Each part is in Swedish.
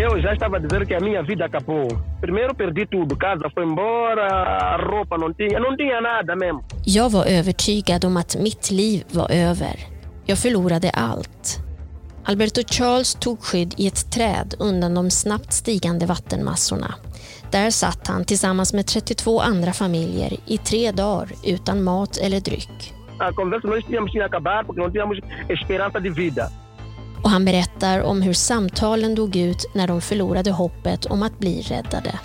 Eu já estava a dizer que a minha vida acabou. Primeiro perdi tudo, casa foi embora, roupa não tinha, não tinha nada mesmo. Jag var övertygad om att mitt liv var över. Jag förlorade allt. Alberto Charles tog skydd i ett träd undan de snabbt stigande vattenmassorna. Där satt han tillsammans med 32 andra familjer i tre dagar utan mat eller dryck. A conversa nós tínhamos que acabar porque não tínhamos esperança de vida. Och han berättar om hur samtalen dog ut när de förlorade hoppet om att bli räddade.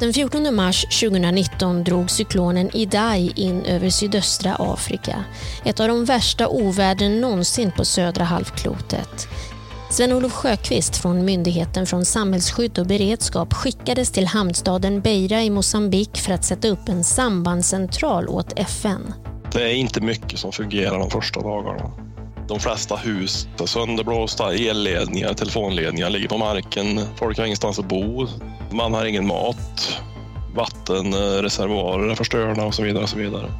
Den 14 mars 2019 drog cyklonen Idai in över sydöstra Afrika. Ett av de värsta ovädren någonsin på södra halvklotet. Sven-Olof Sjöqvist från Myndigheten från samhällsskydd och beredskap skickades till hamnstaden Beira i Mosambik för att sätta upp en sambandscentral åt FN. Det är inte mycket som fungerar de första dagarna. De flesta hus är sönderblåsta, elledningar, telefonledningar ligger på marken. Folk har ingenstans att bo. Man har ingen mat. Vattenreservoarer eh, är förstörda och så vidare. Och så vidare.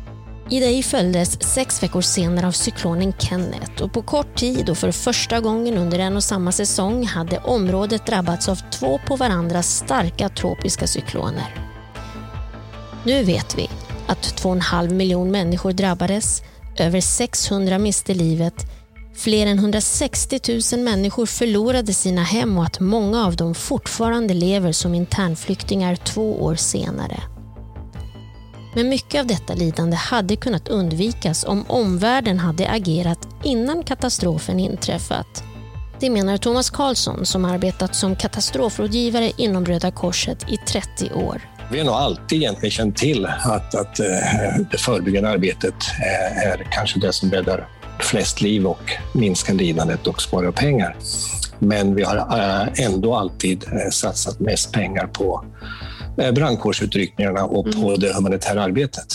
Idei följdes sex veckor senare av cyklonen Kenneth och på kort tid och för första gången under en och samma säsong hade området drabbats av två på varandra starka tropiska cykloner. Nu vet vi att 2,5 miljon människor drabbades, över 600 miste livet, fler än 160 000 människor förlorade sina hem och att många av dem fortfarande lever som internflyktingar två år senare. Men mycket av detta lidande hade kunnat undvikas om omvärlden hade agerat innan katastrofen inträffat. Det menar Thomas Karlsson som arbetat som katastrofrådgivare inom Röda Korset i 30 år. Vi har nog alltid egentligen känt till att, att eh, det förebyggande arbetet är, är kanske det som räddar flest liv och minskar lidandet och sparar pengar. Men vi har eh, ändå alltid eh, satsat mest pengar på eh, brandkårsutryckningarna och på det humanitära arbetet.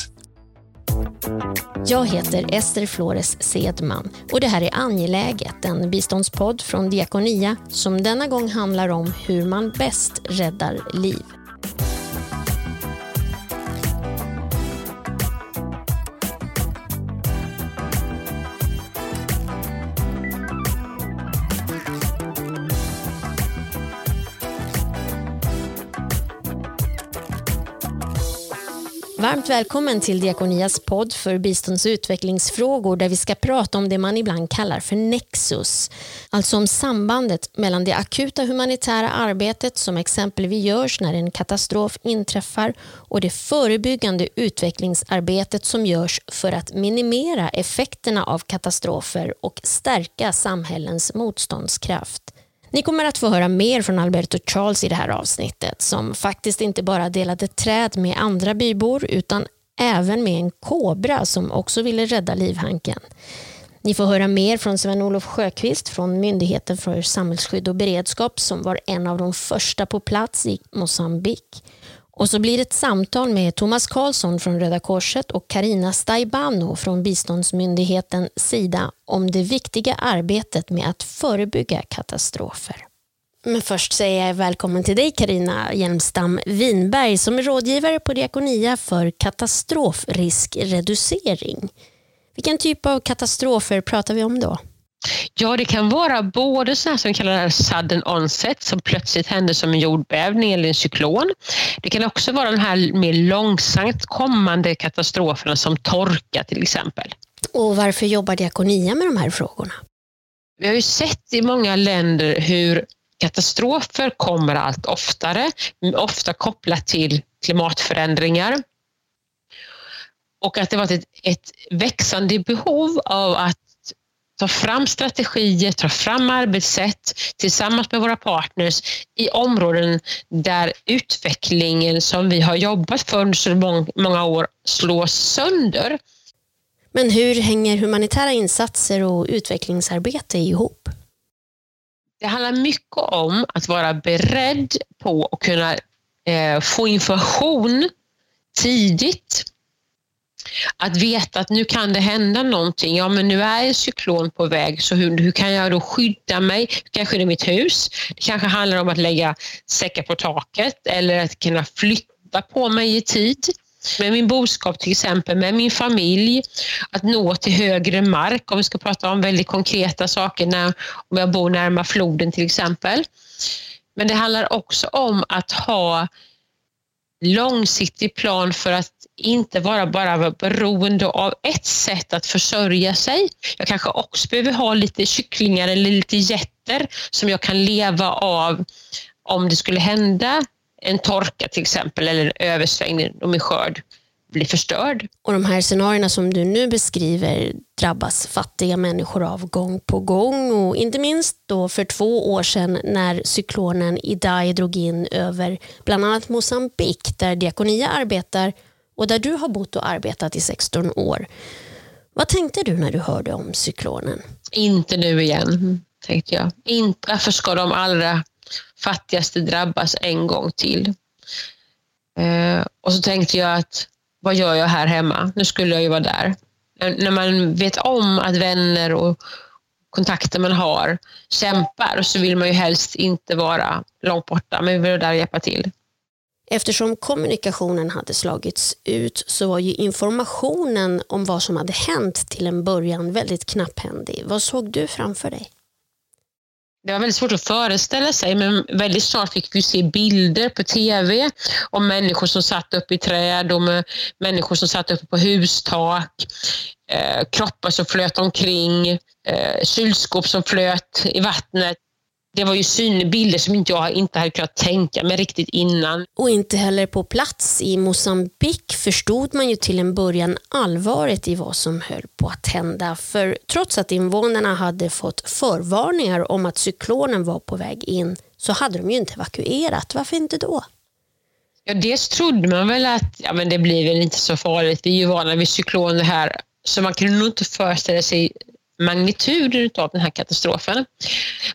Jag heter Ester Flores Sedman och det här är Angeläget, en biståndspodd från Diakonia som denna gång handlar om hur man bäst räddar liv. Varmt välkommen till Diakonias podd för bistånds och utvecklingsfrågor där vi ska prata om det man ibland kallar för nexus. Alltså om sambandet mellan det akuta humanitära arbetet som exempelvis görs när en katastrof inträffar och det förebyggande utvecklingsarbetet som görs för att minimera effekterna av katastrofer och stärka samhällens motståndskraft. Ni kommer att få höra mer från Alberto Charles i det här avsnittet som faktiskt inte bara delade träd med andra bybor utan även med en kobra som också ville rädda livhanken. Ni får höra mer från Sven-Olof Sjöqvist från Myndigheten för samhällsskydd och beredskap som var en av de första på plats i Mosambik. Och så blir det ett samtal med Thomas Karlsson från Röda Korset och Karina Staibano från biståndsmyndigheten Sida om det viktiga arbetet med att förebygga katastrofer. Men först säger jag välkommen till dig Karina Hjelmstam Winberg som är rådgivare på Diakonia för katastrofriskreducering. Vilken typ av katastrofer pratar vi om då? Ja, det kan vara både sådana som kallas sudden onset, som plötsligt händer som en jordbävning eller en cyklon. Det kan också vara de här mer långsamt kommande katastroferna som torka till exempel. Och varför jobbar Diakonia med de här frågorna? Vi har ju sett i många länder hur katastrofer kommer allt oftare, ofta kopplat till klimatförändringar. Och att det varit ett, ett växande behov av att ta fram strategier, ta fram arbetssätt tillsammans med våra partners i områden där utvecklingen som vi har jobbat för under så många år slås sönder. Men hur hänger humanitära insatser och utvecklingsarbete ihop? Det handlar mycket om att vara beredd på att kunna eh, få information tidigt att veta att nu kan det hända någonting. Ja, men nu är en cyklon på väg, så hur, hur kan jag då skydda mig? Hur kan jag skydda mitt hus? Det kanske handlar om att lägga säckar på taket eller att kunna flytta på mig i tid. med min boskap till exempel, med min familj, att nå till högre mark om vi ska prata om väldigt konkreta saker, när, om jag bor närmare floden till exempel. Men det handlar också om att ha långsiktig plan för att inte vara bara beroende av ett sätt att försörja sig. Jag kanske också behöver ha lite kycklingar eller lite getter som jag kan leva av om det skulle hända en torka till exempel eller en översvängning och min skörd blir förstörd. Och de här scenarierna som du nu beskriver drabbas fattiga människor av gång på gång och inte minst då för två år sedan när cyklonen Idai drog in över bland annat Mosambik där Diakonia arbetar och där du har bott och arbetat i 16 år. Vad tänkte du när du hörde om cyklonen? Inte nu igen, tänkte jag. Inte, varför ska de allra fattigaste drabbas en gång till? Eh, och så tänkte jag att vad gör jag här hemma? Nu skulle jag ju vara där. När man vet om att vänner och kontakter man har kämpar så vill man ju helst inte vara långt borta, men vi vill vara där och hjälpa till. Eftersom kommunikationen hade slagits ut så var ju informationen om vad som hade hänt till en början väldigt knapphändig. Vad såg du framför dig? Det var väldigt svårt att föreställa sig men väldigt snart fick vi se bilder på tv om människor som satt uppe i träd och människor som satt uppe på hustak, eh, kroppar som flöt omkring, eh, kylskåp som flöt i vattnet det var ju synbilder som inte jag inte hade kunnat tänka mig riktigt innan. Och inte heller på plats i Mosambik förstod man ju till en början allvaret i vad som höll på att hända. För trots att invånarna hade fått förvarningar om att cyklonen var på väg in så hade de ju inte evakuerat. Varför inte då? Ja, dels trodde man väl att ja, men det blir väl inte så farligt. Vi är ju vana vid cykloner här. Så man kunde nog inte föreställa sig magnituden av den här katastrofen.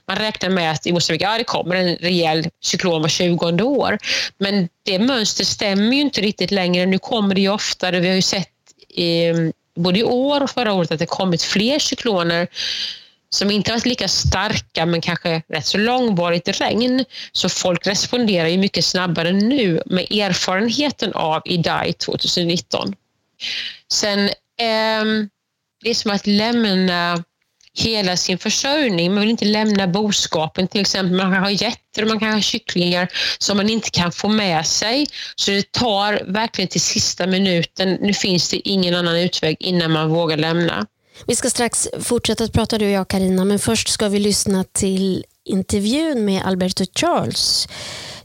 Man räknar med att i Mosambique, ja, kommer en rejäl cyklon var 20 år. Men det mönstret stämmer ju inte riktigt längre. Nu kommer det ju oftare. Vi har ju sett i, både i år och förra året att det kommit fler cykloner som inte varit lika starka men kanske rätt så långvarigt regn. Så folk responderar ju mycket snabbare nu med erfarenheten av Idai 2019. Sen eh, det är som att lämna hela sin försörjning. Man vill inte lämna boskapen till exempel. Man kan ha getter och man kan ha kycklingar som man inte kan få med sig. Så det tar verkligen till sista minuten. Nu finns det ingen annan utväg innan man vågar lämna. Vi ska strax fortsätta att prata du och jag Karina men först ska vi lyssna till intervjun med Alberto Charles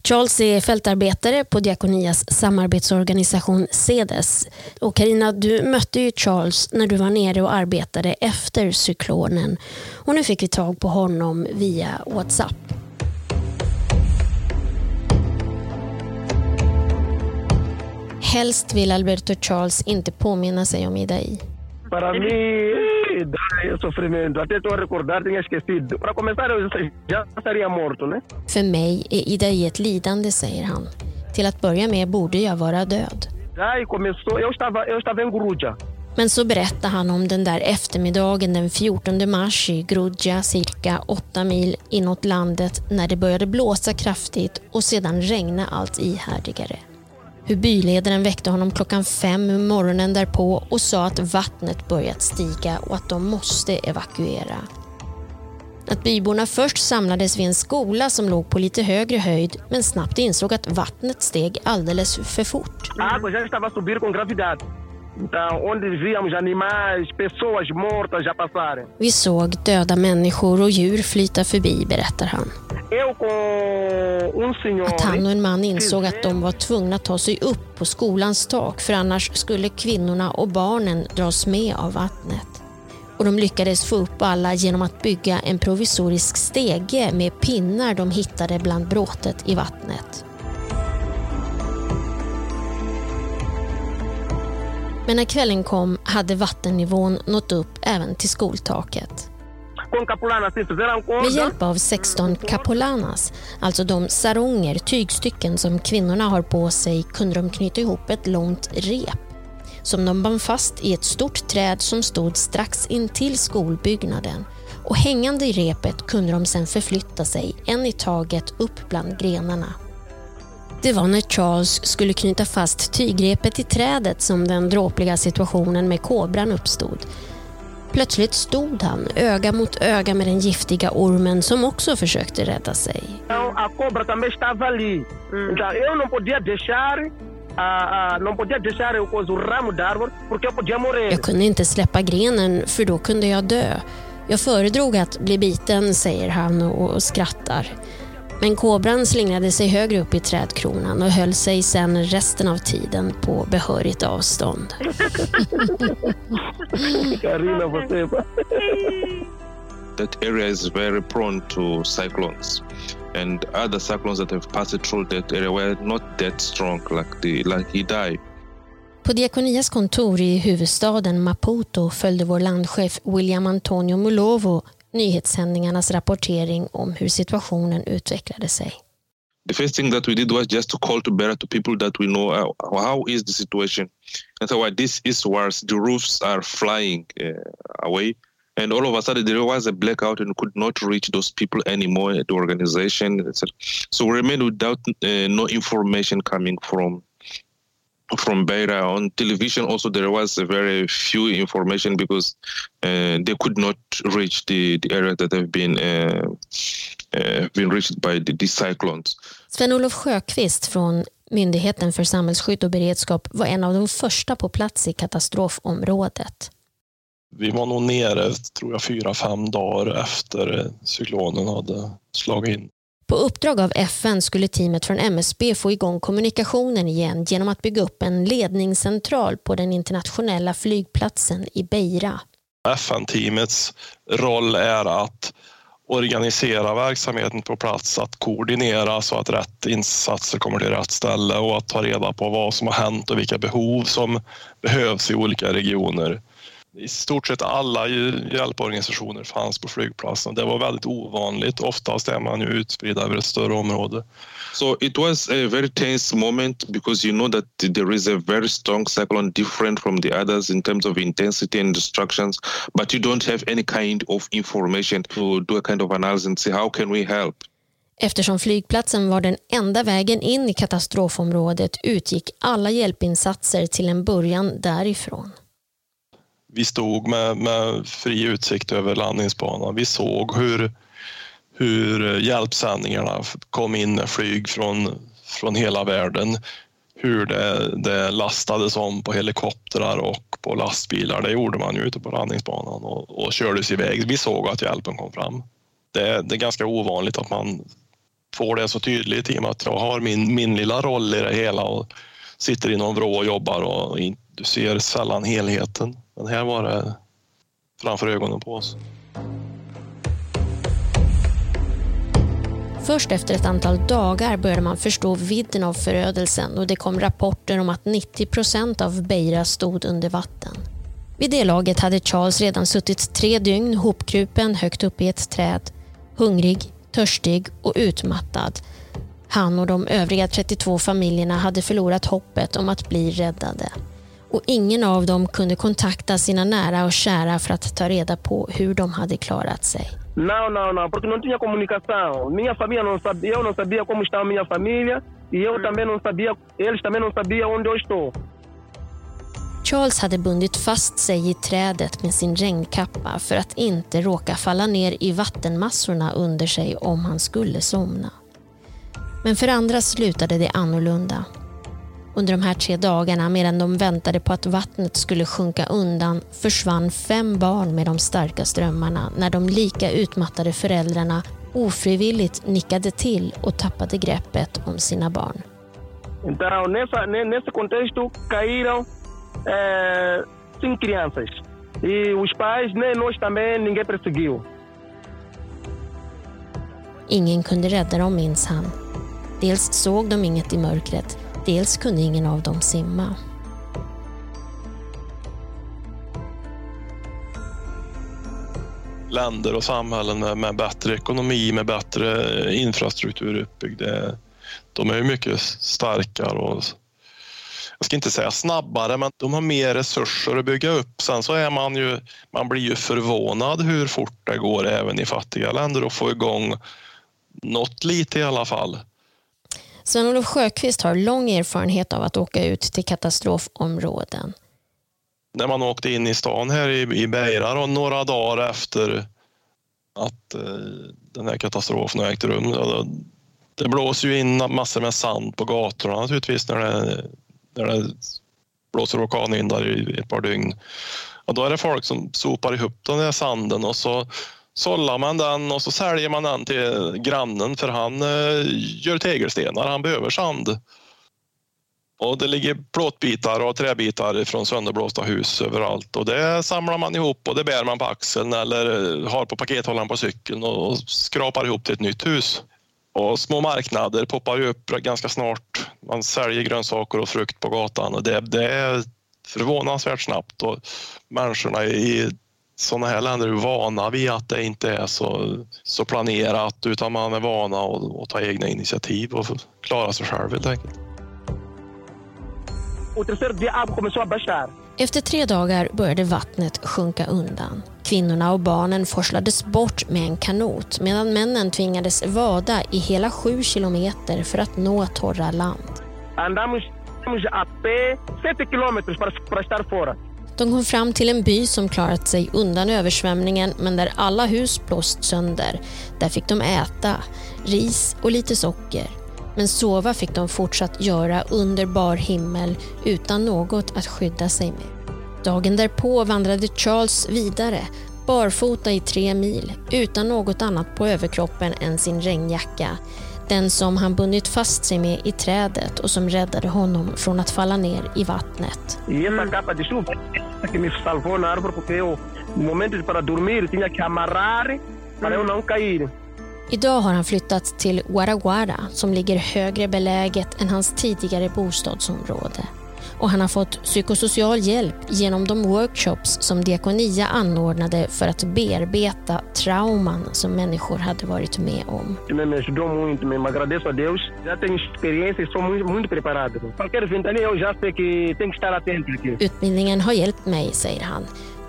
Charles är fältarbetare på Diakonias samarbetsorganisation CEDES. Och Carina, du mötte ju Charles när du var nere och arbetade efter cyklonen. Och nu fick vi tag på honom via WhatsApp. Helst vill Alberto Charles inte påminna sig om Idai. Para mim, dá sofrimento. Até estou a recordar, tinha esquecido. Para começar, eu já estaria morto, né? För mig är Idai ett lidande, säger han. Till att börja med borde jag vara död. Daí começou, eu estava, eu estava em Gruja. Men så berättar han om den där eftermiddagen den 14 mars i Grudja, cirka 8 mil inåt landet, när det började blåsa kraftigt och sedan regna allt ihärdigare. Hur byledaren väckte honom klockan fem morgonen därpå och sa att vattnet börjat stiga och att de måste evakuera. Att byborna först samlades vid en skola som låg på lite högre höjd men snabbt insåg att vattnet steg alldeles för fort. Vi såg döda människor och djur flyta förbi, berättar han. Att han och en man insåg att de var tvungna att ta sig upp på skolans tak för annars skulle kvinnorna och barnen dras med av vattnet. Och de lyckades få upp alla genom att bygga en provisorisk stege med pinnar de hittade bland bråtet i vattnet. Men när kvällen kom hade vattennivån nått upp även till skoltaket. Med hjälp av 16 capolanas, alltså de saronger, tygstycken som kvinnorna har på sig, kunde de knyta ihop ett långt rep som de band fast i ett stort träd som stod strax intill skolbyggnaden. Och hängande i repet kunde de sedan förflytta sig en i taget upp bland grenarna. Det var när Charles skulle knyta fast tygrepet i trädet som den dråpliga situationen med kobran uppstod. Plötsligt stod han öga mot öga med den giftiga ormen som också försökte rädda sig. A cobra também estava ali. Então eu não podia deixar. Jag kunde inte släppa grenen för då kunde jag dö. Jag föredrog att bli biten, säger han och skrattar. Men kobran slingrade sig högre upp i trädkronan och höll sig sedan resten av tiden på behörigt avstånd. Carina, that area is very prone to cyclones and other cyclones that have passed through that area were not that strong like the like Idai. På Diakonias kontor i huvudstaden Maputo följde vår landchef William Antonio Mulovo nyhetssändningarnas rapportering om hur situationen utvecklade sig. The first thing that we did was just to call to bear to people that we know uh, how is the situation. And so uh, this is worse. The roofs are flying uh, away. And all of a sudden there was a blackout and could not reach those people anymore at the organization. So we remained without uh, no information coming from from Beira on television also there was very few information because uh, they could not reach the, the area that have been uh, uh, been reached by the, the cyclones. Sven-Olof Sjöqvist från Myndigheten för samhällsskydd och beredskap var en av de första på plats i katastrofområdet. Vi var nog nere, tror jag, fyra, fem dagar efter cyklonen hade slagit in. På uppdrag av FN skulle teamet från MSB få igång kommunikationen igen genom att bygga upp en ledningscentral på den internationella flygplatsen i Beira. FN-teamets roll är att organisera verksamheten på plats, att koordinera så att rätt insatser kommer till rätt ställe och att ta reda på vad som har hänt och vilka behov som behövs i olika regioner. I stort sett alla hjälporganisationer fanns på flygplatsen. Det var väldigt ovanligt. Oftast är man ju utspridd över ett större område. So it was a very tense moment because you know that there is a very strong cyclone different from the others in terms of intensity and destructions, but you don't have any kind of information to do a kind of analysis and say how can we help? Eftersom flygplatsen var den enda vägen in i katastrofområdet utgick alla hjälpinsatser till en början därifrån vi stod med, med fri utsikt över landningsbanan. Vi såg hur, hur hjälpsändningarna kom in med flyg från, från hela världen. Hur det, det lastades om på helikoptrar och på lastbilar. Det gjorde man ju ute på landningsbanan och, och kördes iväg. Vi såg att hjälpen kom fram. Det, det är ganska ovanligt att man får det så tydligt i och med att jag har min, min lilla roll i det hela och sitter i någon vrå och jobbar och du ser sällan helheten. Men här var det framför ögonen på oss. Först efter ett antal dagar började man förstå vidden av förödelsen och det kom rapporter om att 90 procent av Beira stod under vatten. Vid det laget hade Charles redan suttit tre dygn hopkrupen högt upp i ett träd. Hungrig, törstig och utmattad. Han och de övriga 32 familjerna hade förlorat hoppet om att bli räddade och ingen av dem kunde kontakta sina nära och kära för att ta reda på hur de hade klarat sig. Não, não, não, porque não tinha comunicação. Minha família não sabia, eu não sabia como estava minha família e eu também não sabia, eles também não sabiam onde eu estou. Charles hade bundit fast sig i trädet med sin regnkappa för att inte råka falla ner i vattenmassorna under sig om han skulle somna. Men för andra slutade det annorlunda. Under de här tre dagarna medan de väntade på att vattnet skulle sjunka undan försvann fem barn med de starka strömmarna när de lika utmattade föräldrarna ofrivilligt nickade till och tappade greppet om sina barn. Então, nessa, nesse contexto, caíram eh, cinco crianças. E os pais, nem nós também, ninguém perseguiu. Ingen kunde rädda dem, minns han. Dels såg de inget i mörkret, Dels kunde ingen av dem simma. Länder och samhällen med, med bättre ekonomi, med bättre infrastruktur uppbyggd, eh, de är ju mycket starkare och jag ska inte säga snabbare, men de har mer resurser att bygga upp. Sen så är man ju, man blir ju förvånad hur fort det går även i fattiga länder att få igång något lite i alla fall. Sven-Olof Sjöqvist har lång erfarenhet av att åka ut till katastrofområden. När man åkte in i stan här i, i Beira några dagar efter att eh, den här katastrofen har ägt rum. Det blåser ju in massor med sand på gatorna naturligtvis när det, när det blåser orkanvindar i ett par dygn. Och då är det folk som sopar ihop den där sanden och så sållar man den och så säljer man den till grannen för han eh, gör tegelstenar, han behöver sand. Och det ligger plåtbitar och träbitar från sönderblåsta hus överallt och det samlar man ihop och det bär man på axeln eller eh, har på pakethållaren på cykeln och skrapar ihop till ett nytt hus. Och små marknader poppar ju upp ganska snart. Man säljer grönsaker och frukt på gatan och det, det är förvånansvärt snabbt och människorna i sådana här länder är vana vid att det inte är så, så planerat utan man är vana att, att ta egna initiativ och klara sig själv helt enkelt. Efter tre dagar började vattnet sjunka undan. Kvinnorna och barnen forslades bort med en kanot medan männen tvingades vada i hela sju kilometer för att nå torra land. De kom fram till en by som klarat sig undan översvämningen men där alla hus blåst sönder. Där fick de äta, ris och lite socker. Men sova fick de fortsatt göra under bar himmel utan något att skydda sig med. Dagen därpå vandrade Charles vidare, barfota i tre mil, utan något annat på överkroppen än sin regnjacka. Den som han bundit fast sig med i trädet och som räddade honom från att falla ner i vattnet. Idag har han flyttat till Guaraguara som ligger högre beläget än hans tidigare bostadsområde och han har fått psykosocial hjälp genom de workshops som Diakonia anordnade för att bearbeta trauman som människor hade varit med om. Utbildningen har hjälpt mig, säger han.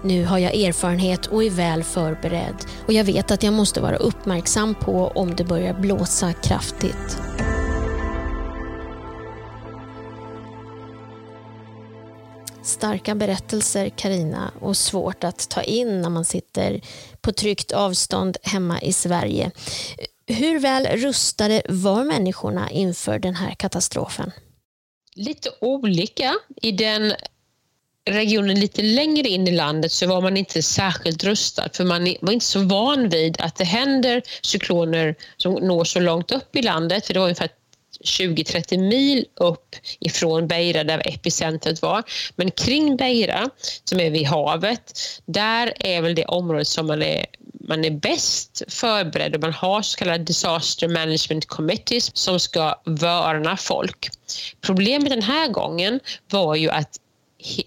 Nu har jag erfarenhet och är väl förberedd och jag vet att jag måste vara uppmärksam på om det börjar blåsa kraftigt. Starka berättelser Karina och svårt att ta in när man sitter på tryggt avstånd hemma i Sverige. Hur väl rustade var människorna inför den här katastrofen? Lite olika. I den regionen lite längre in i landet så var man inte särskilt rustad för man var inte så van vid att det händer cykloner som når så långt upp i landet. För det var ungefär 20-30 mil upp ifrån Beira där epicentret var. Men kring Beira, som är vid havet, där är väl det området som man är, man är bäst förberedd och man har så kallade disaster management committees som ska varna folk. Problemet den här gången var ju att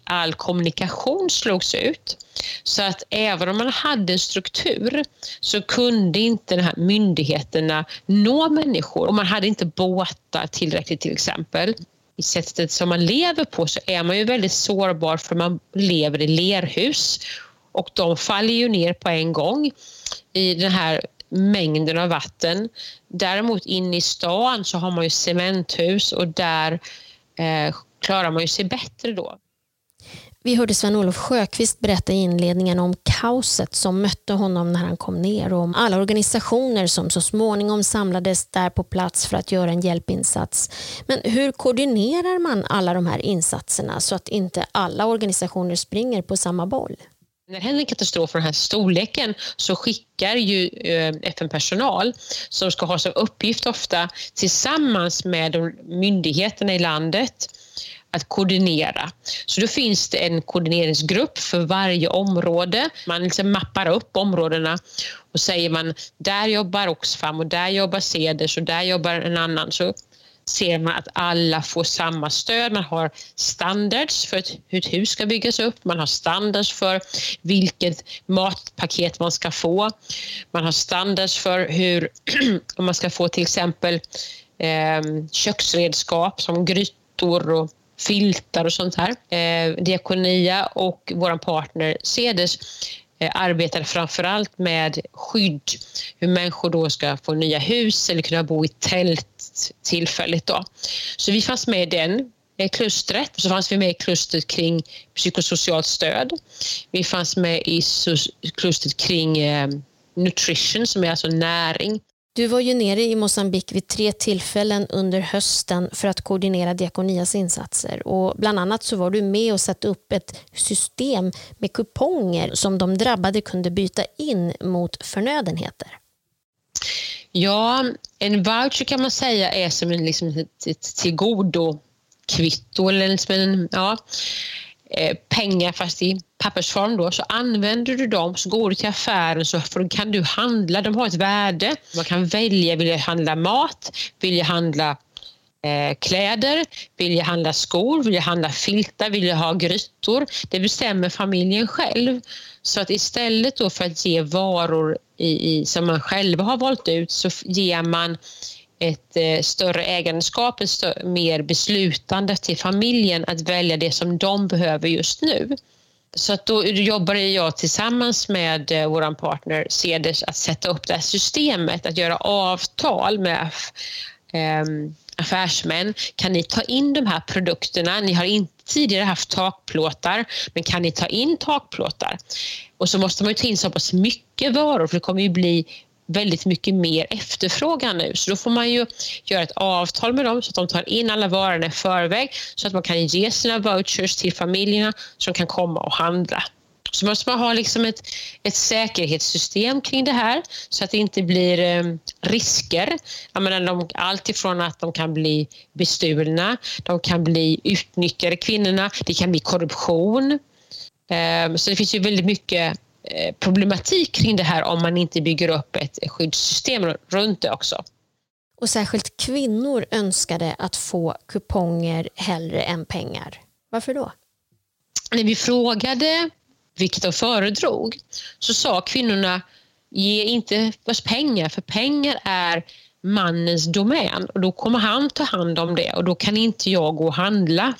all kommunikation slogs ut. Så att även om man hade en struktur så kunde inte de här myndigheterna nå människor och man hade inte båtar tillräckligt till exempel. I sättet som man lever på så är man ju väldigt sårbar för man lever i lerhus och de faller ju ner på en gång i den här mängden av vatten. Däremot inne i stan så har man ju cementhus och där eh, klarar man ju sig bättre då. Vi hörde Sven-Olof Sjöqvist berätta i inledningen om kaoset som mötte honom när han kom ner och om alla organisationer som så småningom samlades där på plats för att göra en hjälpinsats. Men hur koordinerar man alla de här insatserna så att inte alla organisationer springer på samma boll? När det händer en katastrof av den här storleken så skickar ju eh, FN-personal som ska ha som uppgift ofta tillsammans med myndigheterna i landet att koordinera. Så då finns det en koordineringsgrupp för varje område. Man liksom mappar upp områdena och säger man där jobbar Oxfam och där jobbar Ceders och där jobbar en annan. Så ser man att alla får samma stöd. Man har standards för hur ett hus ska byggas upp. Man har standards för vilket matpaket man ska få. Man har standards för hur om man ska få till exempel eh, köksredskap som grytor och filtar och sånt här. Eh, Diakonia och vår partner Cedes eh, arbetade framförallt med skydd, hur människor då ska få nya hus eller kunna bo i tält tillfälligt. Då. Så vi fanns med i den eh, klustret. Så fanns vi med i klustret kring psykosocialt stöd. Vi fanns med i klustret kring eh, nutrition som är alltså näring. Du var ju nere i Mosambik vid tre tillfällen under hösten för att koordinera Diakonias insatser. Och bland annat så var du med och satte upp ett system med kuponger som de drabbade kunde byta in mot förnödenheter. Ja, en voucher kan man säga är som en, liksom ett, ett tillgodokvitto eller liksom en, ja, Eh, pengar fast i pappersform då, så använder du dem så går du till affären så kan du handla, de har ett värde. Man kan välja, vill jag handla mat, vill jag handla eh, kläder, vill jag handla skor, vill jag handla filtar, vill jag ha grytor. Det bestämmer familjen själv. Så att istället då för att ge varor i, i, som man själv har valt ut så ger man ett eh, större ägandeskap, ett större, mer beslutande till familjen att välja det som de behöver just nu. Så att då jobbade jag tillsammans med eh, vår partner Ceders att sätta upp det här systemet, att göra avtal med eh, affärsmän. Kan ni ta in de här produkterna? Ni har inte tidigare haft takplåtar, men kan ni ta in takplåtar? Och så måste man ju ta in så pass mycket varor för det kommer ju bli väldigt mycket mer efterfrågan nu. Så då får man ju göra ett avtal med dem så att de tar in alla varorna i förväg så att man kan ge sina vouchers till familjerna som kan komma och handla. Så måste man ha liksom ett, ett säkerhetssystem kring det här så att det inte blir eh, risker. Jag menar, de, allt ifrån att de kan bli bestulna, de kan bli utnyttjade kvinnorna, det kan bli korruption. Eh, så det finns ju väldigt mycket problematik kring det här om man inte bygger upp ett skyddssystem runt det också. Och särskilt kvinnor önskade att få kuponger hellre än pengar. Varför då? När vi frågade vilket de föredrog så sa kvinnorna ge inte oss pengar för pengar är mannens domän och då kommer han ta hand om det och då kan inte jag gå och handla.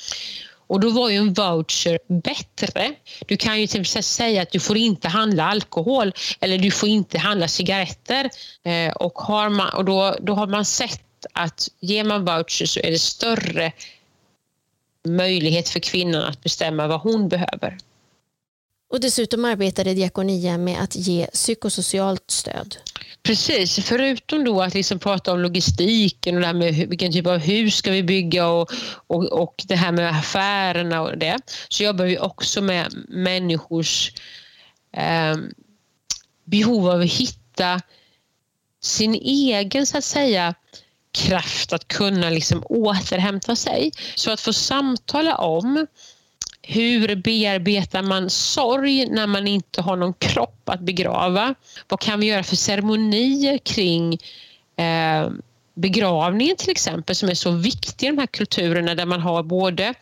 Och då var ju en voucher bättre. Du kan ju till exempel säga att du får inte handla alkohol eller du får inte handla cigaretter. Eh, och, har man, och då, då har man sett att ger man voucher så är det större möjlighet för kvinnan att bestämma vad hon behöver. Och dessutom arbetade Diakonia med att ge psykosocialt stöd. Precis, förutom då att liksom prata om logistiken och det här med vilken typ av hus ska vi bygga och, och, och det här med affärerna och det, så jobbar vi också med människors eh, behov av att hitta sin egen, så att säga, kraft att kunna liksom återhämta sig. Så att få samtala om hur bearbetar man sorg när man inte har någon kropp att begrava? Vad kan vi göra för ceremonier kring eh, begravningen till exempel som är så viktig i de här kulturerna där man har både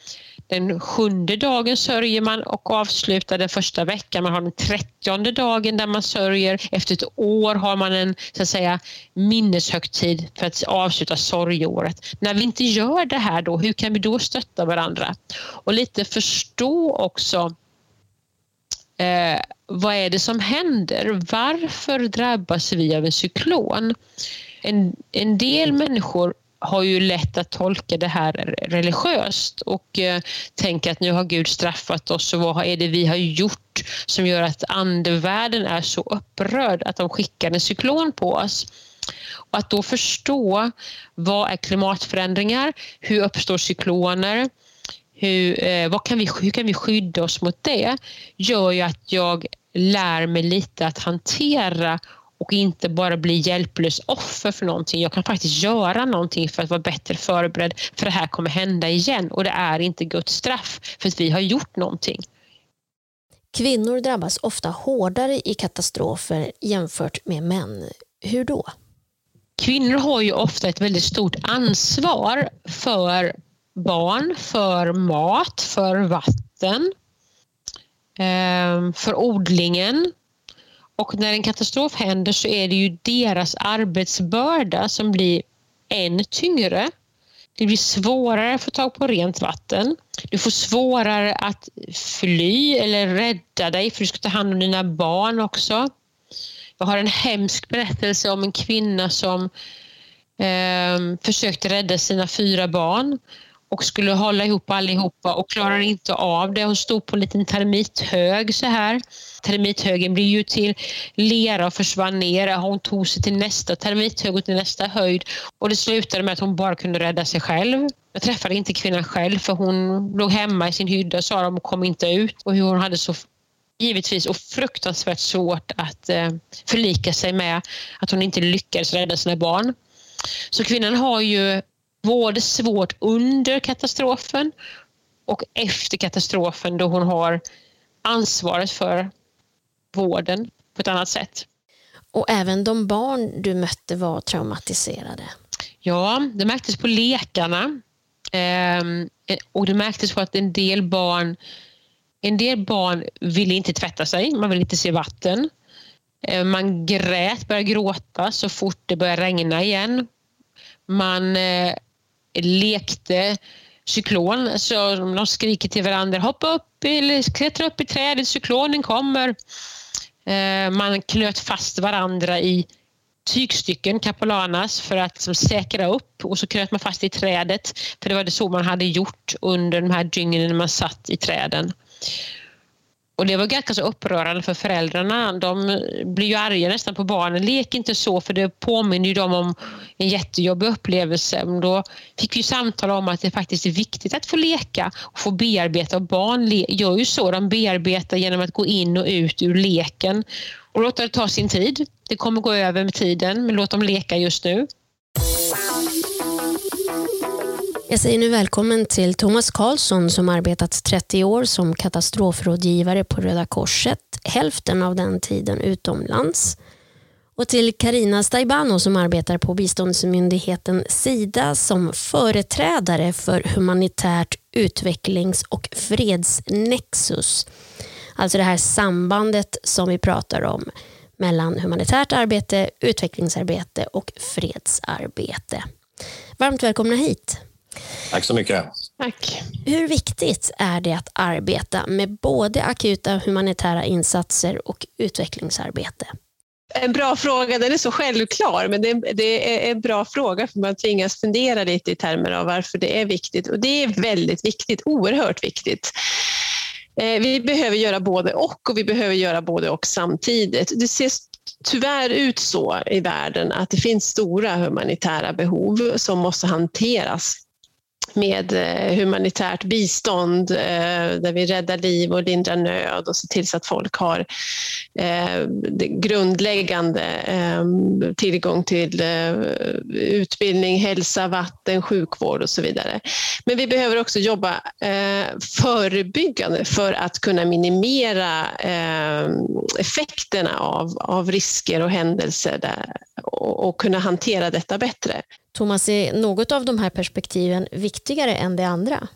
den sjunde dagen sörjer man och avslutar den första veckan. Man har den trettionde dagen där man sörjer. Efter ett år har man en så att säga, minneshögtid för att avsluta sorgeåret. När vi inte gör det här då, hur kan vi då stötta varandra? Och lite förstå också eh, vad är det som händer? Varför drabbas vi av en cyklon? En, en del människor har ju lätt att tolka det här religiöst och eh, tänka att nu har Gud straffat oss och vad är det vi har gjort som gör att andevärlden är så upprörd att de skickar en cyklon på oss. Och att då förstå vad är klimatförändringar, hur uppstår cykloner, hur, eh, vad kan vi, hur kan vi skydda oss mot det gör ju att jag lär mig lite att hantera och inte bara bli hjälplös offer för någonting. Jag kan faktiskt göra någonting för att vara bättre förberedd för det här kommer hända igen och det är inte Guds straff för att vi har gjort någonting. Kvinnor drabbas ofta hårdare i katastrofer jämfört med män. Hur då? Kvinnor har ju ofta ett väldigt stort ansvar för barn, för mat, för vatten, ehm, för odlingen, och när en katastrof händer så är det ju deras arbetsbörda som blir än tyngre. Det blir svårare att få tag på rent vatten. Du får svårare att fly eller rädda dig för du ska ta hand om dina barn också. Jag har en hemsk berättelse om en kvinna som eh, försökte rädda sina fyra barn och skulle hålla ihop allihopa och klarade inte av det. Hon stod på en liten termithög så här. Termithögen blev ju till lera och försvann ner. Hon tog sig till nästa termithög och till nästa höjd och det slutade med att hon bara kunde rädda sig själv. Jag träffade inte kvinnan själv för hon låg hemma i sin hydda sa de och kom inte ut och hur hon hade så givetvis och fruktansvärt svårt att eh, förlika sig med att hon inte lyckades rädda sina barn. Så kvinnan har ju både svårt under katastrofen och efter katastrofen då hon har ansvaret för vården på ett annat sätt. Och även de barn du mötte var traumatiserade? Ja, det märktes på lekarna. Ehm, och det märktes på att en del barn en del barn ville inte tvätta sig, man ville inte se vatten. Ehm, man grät, började gråta så fort det började regna igen. Man eh, lekte cyklon. Så de skriker till varandra, hoppa upp eller klättra upp i trädet, cyklonen kommer. Eh, man knöt fast varandra i tygstycken, capolanas, för att som, säkra upp och så knöt man fast i trädet. För det var det så man hade gjort under de här dygnen när man satt i träden. Och det var ganska så upprörande för föräldrarna. De blir ju arga nästan på barnen. Lek inte så för det påminner ju dem om en jättejobbig upplevelse. Men då fick vi samtal om att det faktiskt är viktigt att få leka och få bearbeta. Och barn gör ju så. De bearbetar genom att gå in och ut ur leken och låta det ta sin tid. Det kommer gå över med tiden men låt dem leka just nu. Jag säger nu välkommen till Thomas Karlsson som arbetat 30 år som katastrofrådgivare på Röda Korset, hälften av den tiden utomlands. Och till Karina Staibano som arbetar på biståndsmyndigheten Sida som företrädare för humanitärt utvecklings och fredsnexus. Alltså det här sambandet som vi pratar om mellan humanitärt arbete, utvecklingsarbete och fredsarbete. Varmt välkomna hit. Tack så mycket. Tack. Hur viktigt är det att arbeta med både akuta humanitära insatser och utvecklingsarbete? En bra fråga, den är så självklar, men det, är en bra fråga för man tvingas fundera lite i termer av varför det är viktigt. Och det är väldigt viktigt, oerhört viktigt. Eh, vi behöver göra både och och vi behöver göra både och samtidigt. Det ser tyvärr ut så i världen att det finns stora humanitära behov som måste hanteras med eh, humanitärt bistånd eh, där vi räddar liv och lindrar nöd och ser till så att folk har eh, grundläggande tillgång till utbildning, hälsa, vatten, sjukvård och så vidare. Men vi behöver också jobba förebyggande för att kunna minimera effekterna av, av risker och händelser där, och, och kunna hantera detta bättre. Thomas, är något av de här perspektiven viktigare än det andra?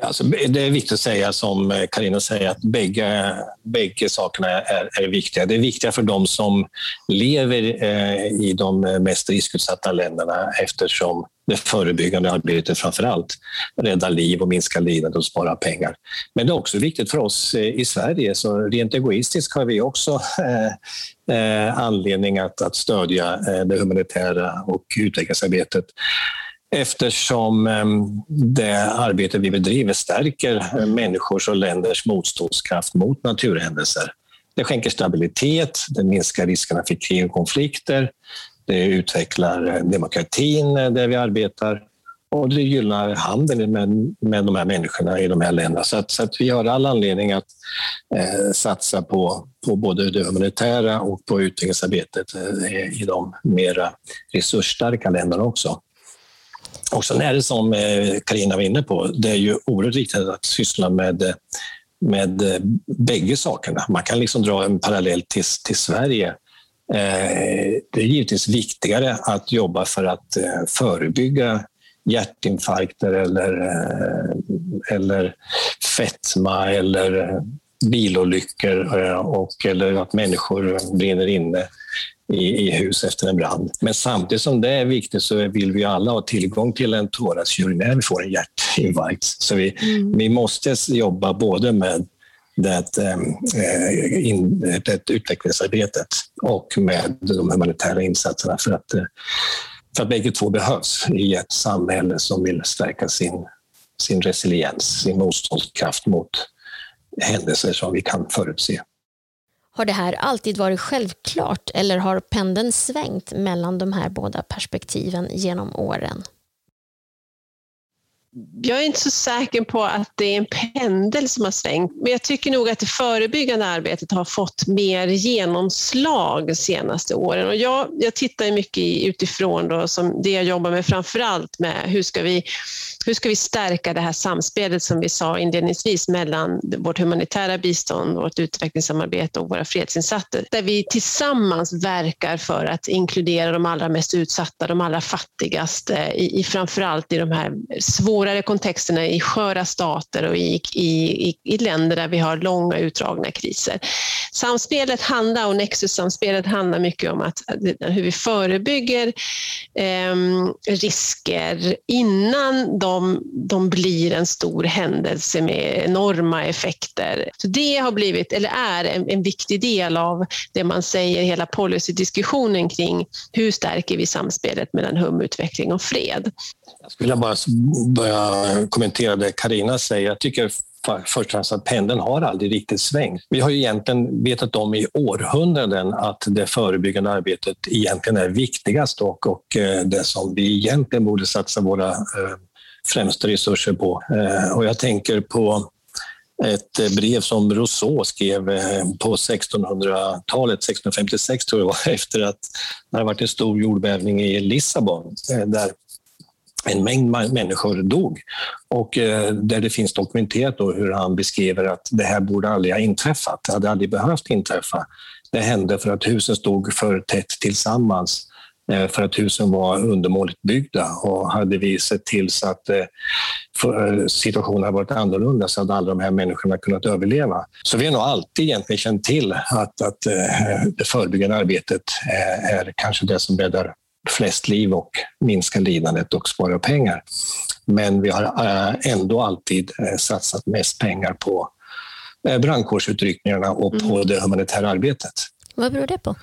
Alltså, det är viktigt att säga som eh, Karina säger att bägge, bägge sakerna är, är viktiga. Det är viktiga för de som lever eh, i de mest riskutsatta länderna eftersom det förebyggande arbetet framför allt Rädda liv och minska lidande och spara pengar. Men det är också viktigt för oss eh, i Sverige, så rent egoistiskt har vi också eh, eh anledning att, att stödja eh, det humanitära och utvecklingsarbetet eftersom det arbete vi bedriver stärker människors och länders motståndskraft mot naturhändelser. Det skänker stabilitet, det minskar riskerna för krig och konflikter, det utvecklar demokratin där vi arbetar och det gynnar handeln med, med de här människorna i de här länderna. Så, att, så att vi har all anledning att eh, satsa på, på både det humanitära och på utvecklingsarbetet eh, i de mera resursstarka länderna också. Och sen är det som eh, Karina var inne på, det är ju oerhört viktigt att syssla med, med bägge sakerna. Man kan liksom dra en parallell till, till Sverige. Eh, det är givetvis viktigare att jobba för att eh, förebygga hjärtinfarkter eller, eh, eller fetma eller bilolyckor och, eller att människor brinner inne i, i hus efter en brand. Men samtidigt som det är viktigt så vill vi alla ha tillgång till en thoraxkirurg när vi får en hjärtinfarkt. Så vi, mm. vi måste jobba både med det, ehm, eh, in, det utvecklingsarbetet och med de humanitära insatserna för att, eh, för att bägge två behövs i ett samhälle som vill stärka sin, sin resiliens, sin motståndskraft mot händelser som vi kan förutse. Har det här alltid varit självklart eller har pendeln svängt mellan de här båda perspektiven genom åren? Jag är inte så säker på att det är en pendel som har svängt, men jag tycker nog att det förebyggande arbetet har fått mer genomslag de senaste åren. Och jag, jag tittar mycket utifrån då, som det jag jobbar med framför allt med hur ska vi hur ska vi stärka det här samspelet som vi sa inledningsvis mellan vårt humanitära bistånd, vårt utvecklingssamarbete och våra fredsinsatser, där vi tillsammans verkar för att inkludera de allra mest utsatta, de allra fattigaste, i, i framförallt i de här svårare kontexterna i sköra stater och i, i, i länder där vi har långa utdragna kriser. Samspelet handlar, och Nexus-samspelet handlar mycket om att, hur vi förebygger eh, risker innan de de, blir en stor händelse med enorma effekter. Så det har blivit, eller är, en, en viktig del av det man säger, hela policydiskussionen kring hur stärker vi samspelet mellan humutveckling och fred. Jag skulle bara börja kommentera det Karina säger. Jag tycker först och främst att pendeln har aldrig riktigt svängt. Vi har ju egentligen vetat om i århundraden att det förebyggande arbetet egentligen är viktigast och, och eh, det som vi egentligen borde satsa våra eh, främsta resurser på. Eh, och jag tänker på ett brev som Rousseau skrev på 1600-talet, 1656 tror jag det var, efter att det hade varit en stor jordbävning i Lissabon där en mängd människor dog och eh, där det finns dokumenterat hur han beskriver att det här borde aldrig ha inträffat. Det hade aldrig behövt inträffa. Det hände för att husen stod för tätt tillsammans Eh, för att husen var undermåligt byggda och hade vi sett till så att eh, eh situationen hade varit annorlunda så hade alla de här människorna kunnat överleva. Så vi har nog alltid egentligen känt till att, att eh, det förebyggande arbetet är kanske det som räddar flest liv och minskar lidandet och sparar pengar. Men vi har ändå alltid satsat mest pengar på brandkårsutryckningarna och på mm. det humanitära arbetet. Vad beror det på?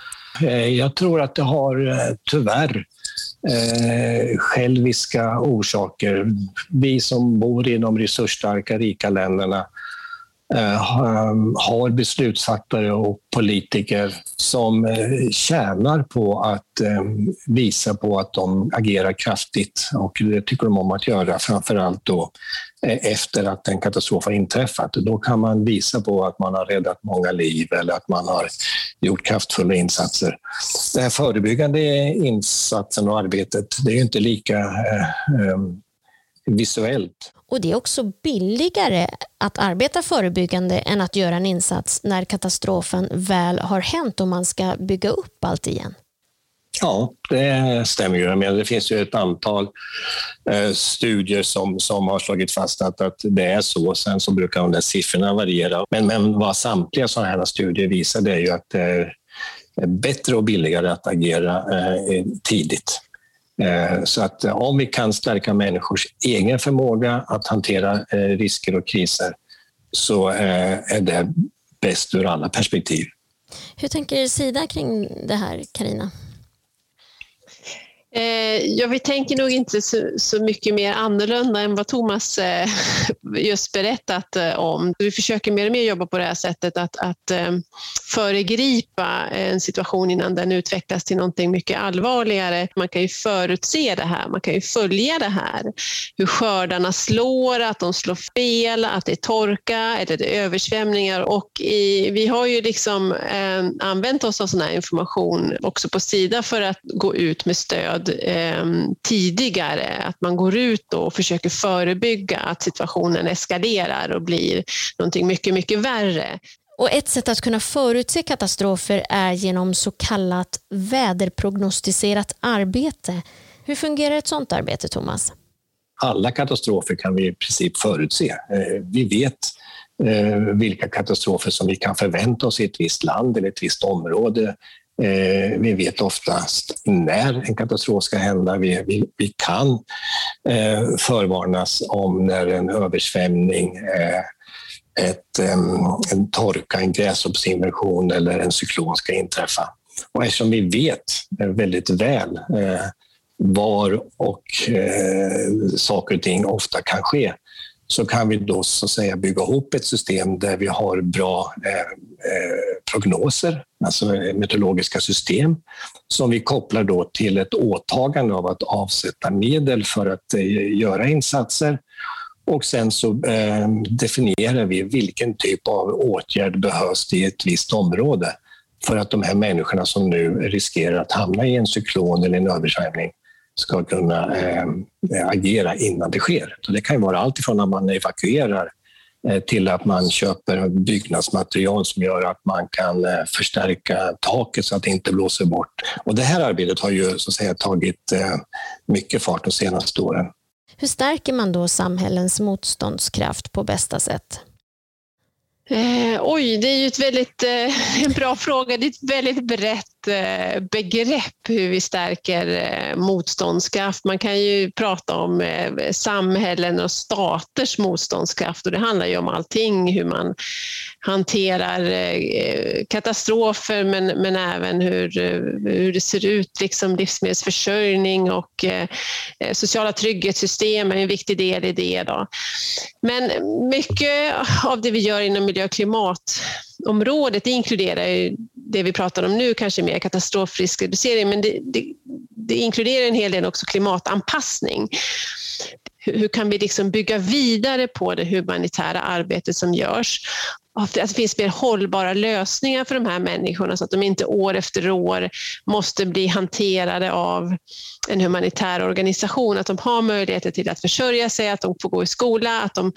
Eh, jag tror att det har eh, tyvärr eh, själviska orsaker. Vi som bor i de resursstarka, rika länderna Eh, ehm, har beslutsfattare och politiker som eh, tjänar på att ehm, visa på att de agerar kraftigt och det tycker de om att göra, framför allt då eh, efter att en katastrof har inträffat. Då kan man visa på att man har räddat många liv eller att man har gjort kraftfulla insatser. Den här förebyggande insatsen och arbetet, det är inte lika ehm, visuellt. Och det är också billigare att arbeta förebyggande än att göra en insats när katastrofen väl har hänt och man ska bygga upp allt igen. Ja, det stämmer ju. Men det finns ju ett antal eh, studier som, som har slagit fast att, att det är så. Sen så brukar de där siffrorna variera. Men, men vad samtliga sådana här studier visar det är ju att det är bättre och billigare att agera eh, tidigt. Eh, så att eh, om vi kan stärka människors egen förmåga att hantera eh, risker och kriser så är det bäst ur alla perspektiv. Hur tänker Sida kring det här, Karina? Eh, ja, vi tänker nog inte så, så, mycket mer annorlunda än vad Thomas eh, just berättat eh, om. Vi försöker mer och mer jobba på det här sättet att, att eh, föregripa en situation innan den utvecklas till någonting mycket allvarligare. Man kan ju förutse det här, man kan ju följa det här. Hur skördarna slår, att de slår fel, att det är torka eller det är översvämningar. Och i, vi har ju liksom eh, använt oss av sån här information också på Sida för att gå ut med stöd stöd eh, tidigare. Att man går ut och försöker förebygga att situationen eskalerar och blir någonting mycket, mycket värre. Och ett sätt att kunna förutse katastrofer är genom så kallat väderprognostiserat arbete. Hur fungerar ett sådant arbete, Thomas? Alla katastrofer kan vi i princip förutse. Eh, vi vet eh, vilka katastrofer som vi kan förvänta oss i ett visst land eller ett visst område Eh, vi vet oftast när en katastrof ska hända. Vi, vi, vi kan eh, förvarnas om när en översvämning, eh, ett, en torka, en gräshoppsinversion eller en cyklon ska inträffa. Och eftersom vi vet eh, väldigt väl eh, var och eh, saker och ting ofta kan ske så kan vi då så att säga bygga ihop ett system där vi har bra eh, eh prognoser, alltså eh, meteorologiska system, som vi kopplar då till ett åtagande av att avsätta medel för att eh, göra insatser. Och sen så eh, definierar vi vilken typ av åtgärd behövs i ett visst område för att de här människorna som nu riskerar att hamna i en cyklon eller en översvämning ska kunna eh, agera innan det sker. Så det kan vara allt ifrån att man evakuerar eh, till att man köper byggnadsmaterial som gör att man kan eh, förstärka taket så att det inte blåser bort. Och det här arbetet har ju så att säga, tagit eh, mycket fart de senaste åren. Hur stärker man då samhällens motståndskraft på bästa sätt? Eh, oj, det är ju ett väldigt, eh, en bra fråga. Det är ett väldigt brett Eh, Eh, begrepp hur vi stärker eh, motståndskraft. Man kan ju prata om eh, samhällen och staters motståndskraft och det handlar ju om allting, hur man hanterar katastrofer men, men även hur, hur det ser ut, liksom livsmedelsförsörjning och sociala trygghetssystem är en viktig del i det. Då. Men mycket av det vi gör inom miljö och klimatområdet inkluderar det vi pratar om nu, kanske mer katastrofriskreducering, men det, det, det inkluderar en hel del också klimatanpassning. Hur, hur kan vi liksom bygga vidare på det humanitära arbetet som görs? Att det finns mer hållbara lösningar för de här människorna så att de inte år efter år måste bli hanterade av en humanitär organisation. Att de har möjligheter till att försörja sig, att de får gå i skola, att de,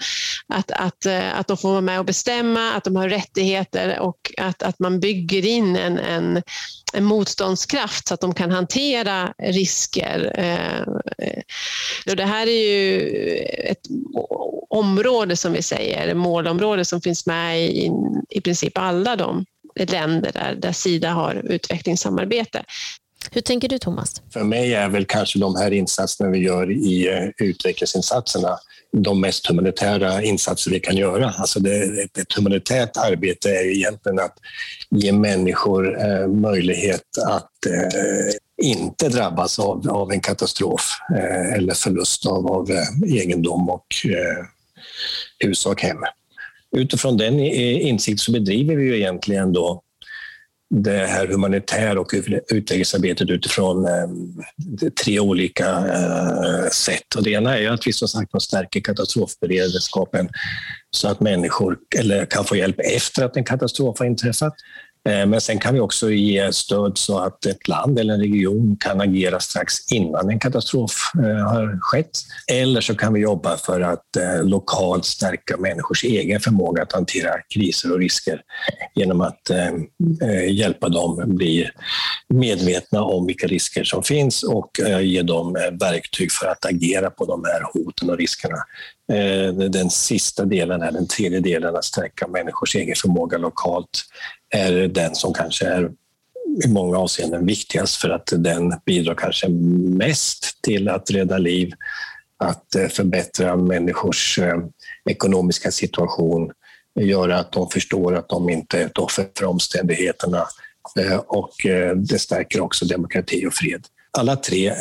att, att, eh, att de får vara med och bestämma, att de har rättigheter och att, att man bygger in en, en, en motståndskraft så att de kan hantera risker. Eh, eh, och det här är ju ett område som vi säger, målområde som finns med i i princip alla de länder där, där Sida har utvecklingssamarbete. Hur tänker du Thomas? För mig är väl kanske de här insatserna vi gör i eh, utvecklingsinsatserna de mest humanitära insatser vi kan göra. Alltså det, ett, ett humanitärt arbete är egentligen att ge människor eh, möjlighet att eh, inte drabbas av, av en katastrof eh, eller förlust av, av eh, egendom och eh, hus och hem utifrån den eh, insikt så bedriver vi ju egentligen då det här humanitära och utvecklingsarbetet utifrån eh, tre olika eh, sätt. Och det ena är att vi som sagt stärker katastrofberedskapen så att människor eller kan få hjälp efter att en katastrof har inträffat. Eh, men sen kan vi också ge stöd så att ett land eller en region kan agera strax innan en katastrof eh, har skett. Eller så kan vi jobba för att eh, lokalt stärka människors egen förmåga att hantera kriser och risker genom att hjälpa dem bli medvetna om vilka risker som finns och ge dem verktyg för att agera på de här hoten och riskerna. Den sista delen, är den tredje delen, att stärka människors egen förmåga lokalt är den som kanske är i många avseenden viktigast för att den bidrar kanske mest till att rädda liv, att eh, förbättra människors eh, ekonomiska situation, göra att de förstår att de inte är ett offer för omständigheterna eh, och det stärker också demokrati och fred. Alla tre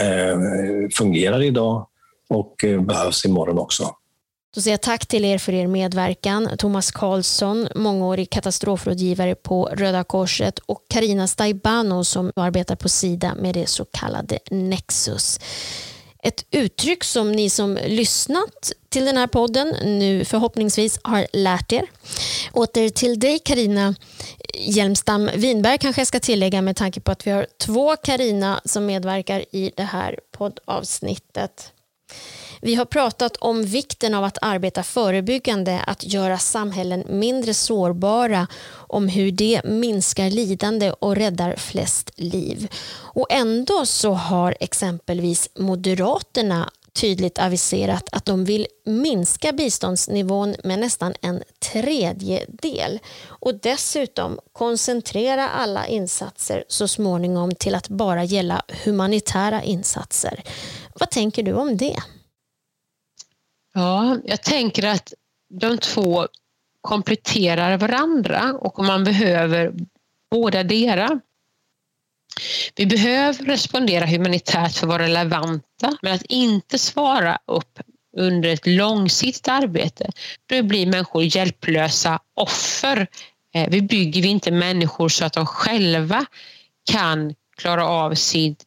fungerar idag och behövs imorgon också. Då säger jag tack till er för er medverkan. Thomas Karlsson, mångårig katastrofrådgivare på Röda Korset och Karina Staibano som arbetar på Sida med det så kallade Nexus. Ett uttryck som ni som lyssnat till den här podden nu förhoppningsvis har lärt er. Åter till dig Karina Hjelmstam Winberg kanske jag ska tillägga med tanke på att vi har två Karina som medverkar i det här poddavsnittet. Vi har pratat om vikten av att arbeta förebyggande, att göra samhällen mindre sårbara, om hur det minskar lidande och räddar flest liv. Och ändå så har exempelvis Moderaterna tydligt aviserat att de vill minska biståndsnivån med nästan en tredjedel och dessutom koncentrera alla insatser så småningom till att bara gälla humanitära insatser. Vad tänker du om det? Ja, jag tänker att de två kompletterar varandra och man behöver båda dera. Vi behöver respondera humanitärt för att vara relevanta, men att inte svara upp under ett långsiktigt arbete, då blir människor hjälplösa offer. Eh, vi bygger vi inte människor så att de själva kan klara av sitt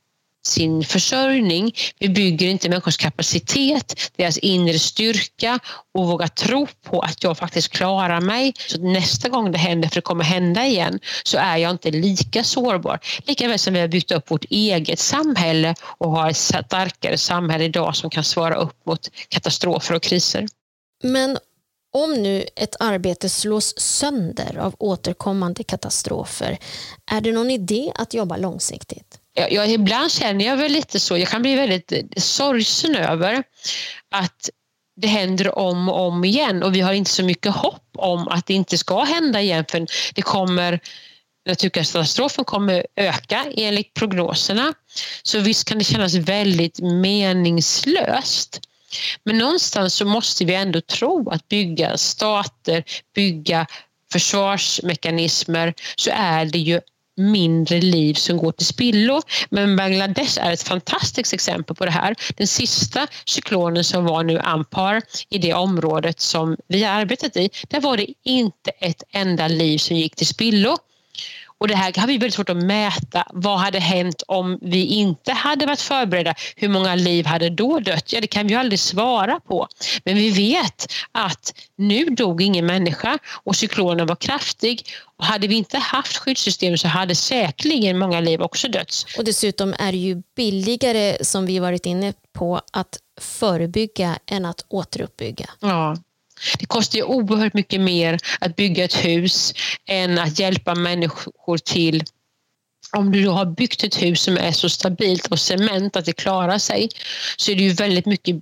sin försörjning. Vi bygger inte människors kapacitet, deras inre styrka och våga tro på att jag faktiskt klarar mig. Så nästa gång det händer, för det kommer hända igen, så är jag inte lika sårbar. Likaväl som vi har byggt upp vårt eget samhälle och har ett starkare samhälle idag som kan svara upp mot katastrofer och kriser. Men om nu ett arbete slås sönder av återkommande katastrofer, är det någon idé att jobba långsiktigt? Jag, jag, ibland känner jag väl lite så, jag kan bli väldigt sorgsen över att det händer om och om igen och vi har inte så mycket hopp om att det inte ska hända igen för det kommer naturkatastrofen kommer öka enligt prognoserna. Så visst kan det kännas väldigt meningslöst. Men någonstans så måste vi ändå tro att bygga stater, bygga försvarsmekanismer så är det ju mindre liv som går till spillo. Men Bangladesh är ett fantastiskt exempel på det här. Den sista cyklonen som var nu Ampar i det området som vi har arbetat i, där var det inte ett enda liv som gick till spillo. Och det här har vi väldigt svårt att mäta. Vad hade hänt om vi inte hade varit förberedda? Hur många liv hade då dött? Ja, det kan vi aldrig svara på. Men vi vet att nu dog ingen människa och cyklonen var kraftig. Och hade vi inte haft skyddssystem så hade säkerligen många liv också dött. Och dessutom är det ju billigare, som vi varit inne på, att förebygga än att återuppbygga. Ja. Det kostar ju oerhört mycket mer att bygga ett hus än att hjälpa människor till om du har byggt ett hus som är så stabilt och cement att det klarar sig så är det ju väldigt mycket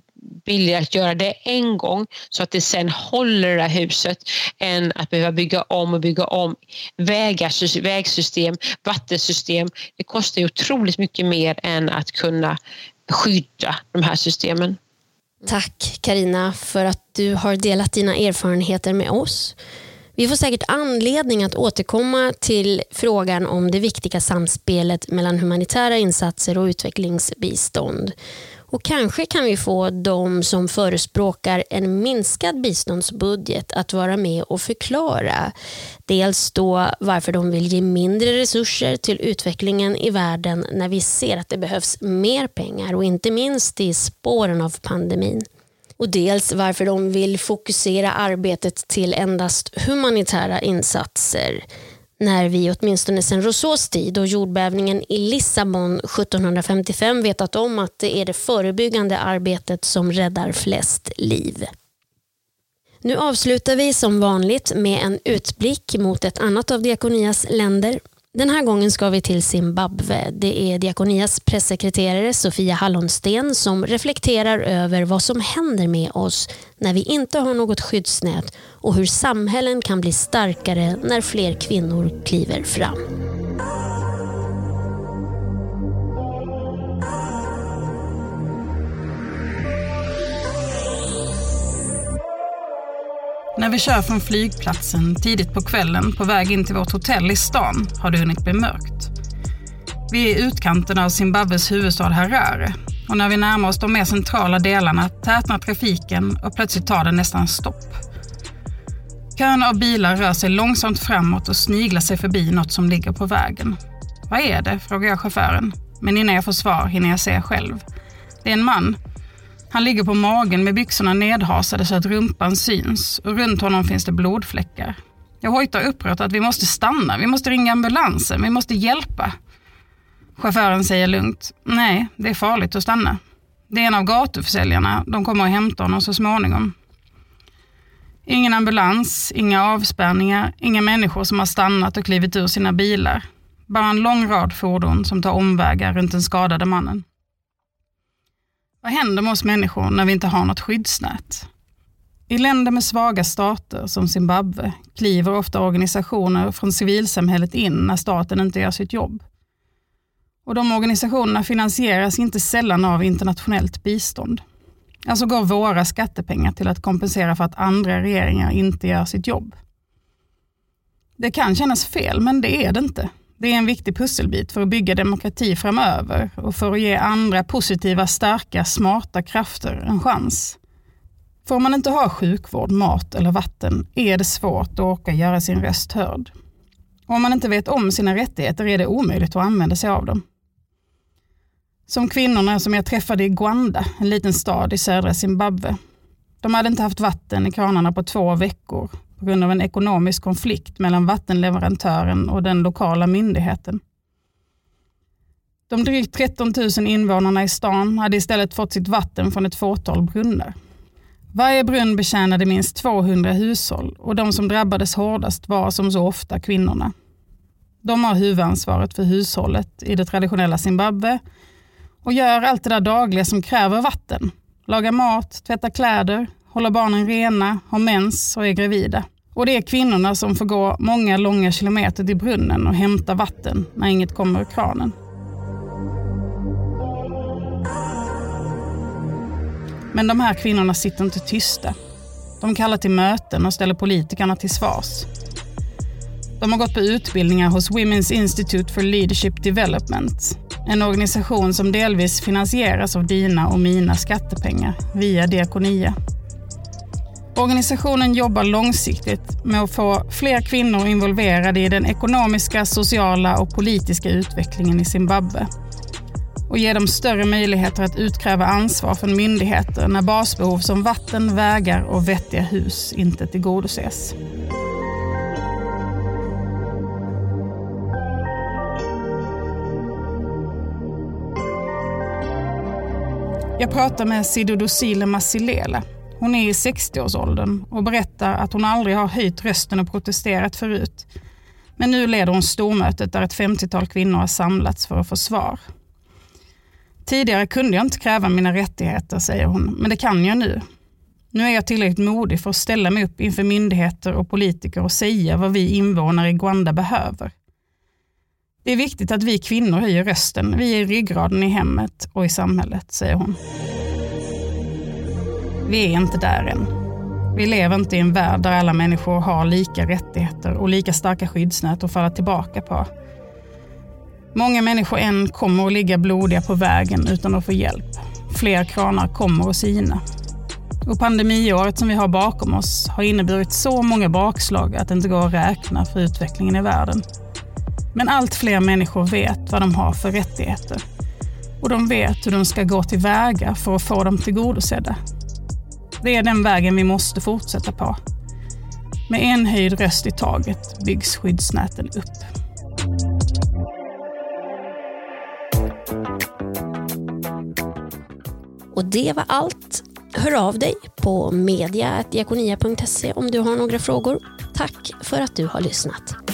billigare att göra det en gång så att det sen håller det där huset än att behöva bygga om och bygga om vägar, vägsystem, vattensystem. Det kostar ju otroligt mycket mer än att kunna skydda de här systemen. Tack Karina för att du har delat dina erfarenheter med oss. Vi får säkert anledning att återkomma till frågan om det viktiga samspelet mellan humanitära insatser och utvecklingsbistånd. Och kanske kan vi få de som förespråkar en minskad biståndsbudget att vara med och förklara dels då varför de vill ge mindre resurser till utvecklingen i världen när vi ser att det behövs mer pengar och inte minst i spåren av pandemin. Och dels varför de vill fokusera arbetet till endast humanitära insatser när vi åtminstone sedan Rousseaus tid och jordbävningen i Lissabon 1755 vetat om att det är det förebyggande arbetet som räddar flest liv. Nu avslutar vi som vanligt med en utblick mot ett annat av Diakonias länder, den här gången ska vi till Zimbabwe. Det är Diakonias pressekreterare Sofia Hallonsten som reflekterar över vad som händer med oss när vi inte har något skyddsnät och hur samhällen kan bli starkare när fler kvinnor kliver fram. När vi kör från flygplatsen tidigt på kvällen på väg in till vårt hotell i stan har det hunnit bli mörkt. Vi är i utkanten av Zimbabwes huvudstad Harare och när vi närmar oss de mer centrala delarna tätnar trafiken och plötsligt tar den nästan stopp. Kön av bilar rör sig långsamt framåt och sniglar sig förbi något som ligger på vägen. Vad är det? frågar jag chauffören. Men innan jag får svar hinner jag se själv. Det är en man han ligger på magen med byxorna nedhasade så att rumpan syns och runt honom finns det blodfläckar. Jag hojtar upprört att vi måste stanna, vi måste ringa ambulansen, vi måste hjälpa. Chauffören säger lugnt, nej, det är farligt att stanna. Det är en av gatuförsäljarna, de kommer att hämta honom så småningom. Ingen ambulans, inga avspärrningar, inga människor som har stannat och klivit ur sina bilar. Bara en lång rad fordon som tar omvägar runt den skadade mannen. Vad händer med oss människor när vi inte har något skyddsnät? I länder med svaga stater som Zimbabwe kliver ofta organisationer från civilsamhället in när staten inte gör sitt jobb. Och de organisationerna finansieras inte sällan av internationellt bistånd. Alltså går våra skattepengar till att kompensera för att andra regeringar inte gör sitt jobb. Det kan kännas fel, men det är det inte. Det är en viktig pusselbit för att bygga demokrati framöver och för att ge andra positiva, starka, smarta krafter en chans. Får man inte ha sjukvård, mat eller vatten är det svårt att orka göra sin röst hörd. Om man inte vet om sina rättigheter är det omöjligt att använda sig av dem. Som kvinnorna som jag träffade i Gwanda, en liten stad i södra Zimbabwe. De hade inte haft vatten i kranarna på två veckor på grund av en ekonomisk konflikt mellan vattenleverantören och den lokala myndigheten. De drygt 13 000 invånarna i stan hade istället fått sitt vatten från ett fåtal brunnar. Varje brunn betjänade minst 200 hushåll och de som drabbades hårdast var som så ofta kvinnorna. De har huvudansvaret för hushållet i det traditionella Zimbabwe och gör allt det där dagliga som kräver vatten. Lagar mat, tvättar kläder, håller barnen rena, har mens och är gravida. Och det är kvinnorna som får gå många långa kilometer till brunnen och hämta vatten när inget kommer ur kranen. Men de här kvinnorna sitter inte tysta. De kallar till möten och ställer politikerna till svars. De har gått på utbildningar hos Women's Institute for Leadership Development. En organisation som delvis finansieras av dina och mina skattepengar via Diakonia. Organisationen jobbar långsiktigt med att få fler kvinnor involverade i den ekonomiska, sociala och politiska utvecklingen i Zimbabwe och ge dem större möjligheter att utkräva ansvar från myndigheter när basbehov som vatten, vägar och vettiga hus inte tillgodoses. Jag pratar med Sidodosile Masilela. Hon är i 60-årsåldern och berättar att hon aldrig har höjt rösten och protesterat förut. Men nu leder hon stormötet där ett 50-tal kvinnor har samlats för att få svar. Tidigare kunde jag inte kräva mina rättigheter, säger hon, men det kan jag nu. Nu är jag tillräckligt modig för att ställa mig upp inför myndigheter och politiker och säga vad vi invånare i Guanda behöver. Det är viktigt att vi kvinnor höjer rösten. Vi är ryggraden i hemmet och i samhället, säger hon. Vi är inte där än. Vi lever inte i en värld där alla människor har lika rättigheter och lika starka skyddsnät att falla tillbaka på. Många människor än kommer att ligga blodiga på vägen utan att få hjälp. Fler kranar kommer att sina. Och pandemiåret som vi har bakom oss har inneburit så många bakslag att det inte går att räkna för utvecklingen i världen. Men allt fler människor vet vad de har för rättigheter. Och de vet hur de ska gå tillväga för att få dem tillgodosedda. Det är den vägen vi måste fortsätta på. Med en höjd röst i taget byggs skyddsnäten upp. Och det var allt. Hör av dig på media.diakonia.se om du har några frågor. Tack för att du har lyssnat.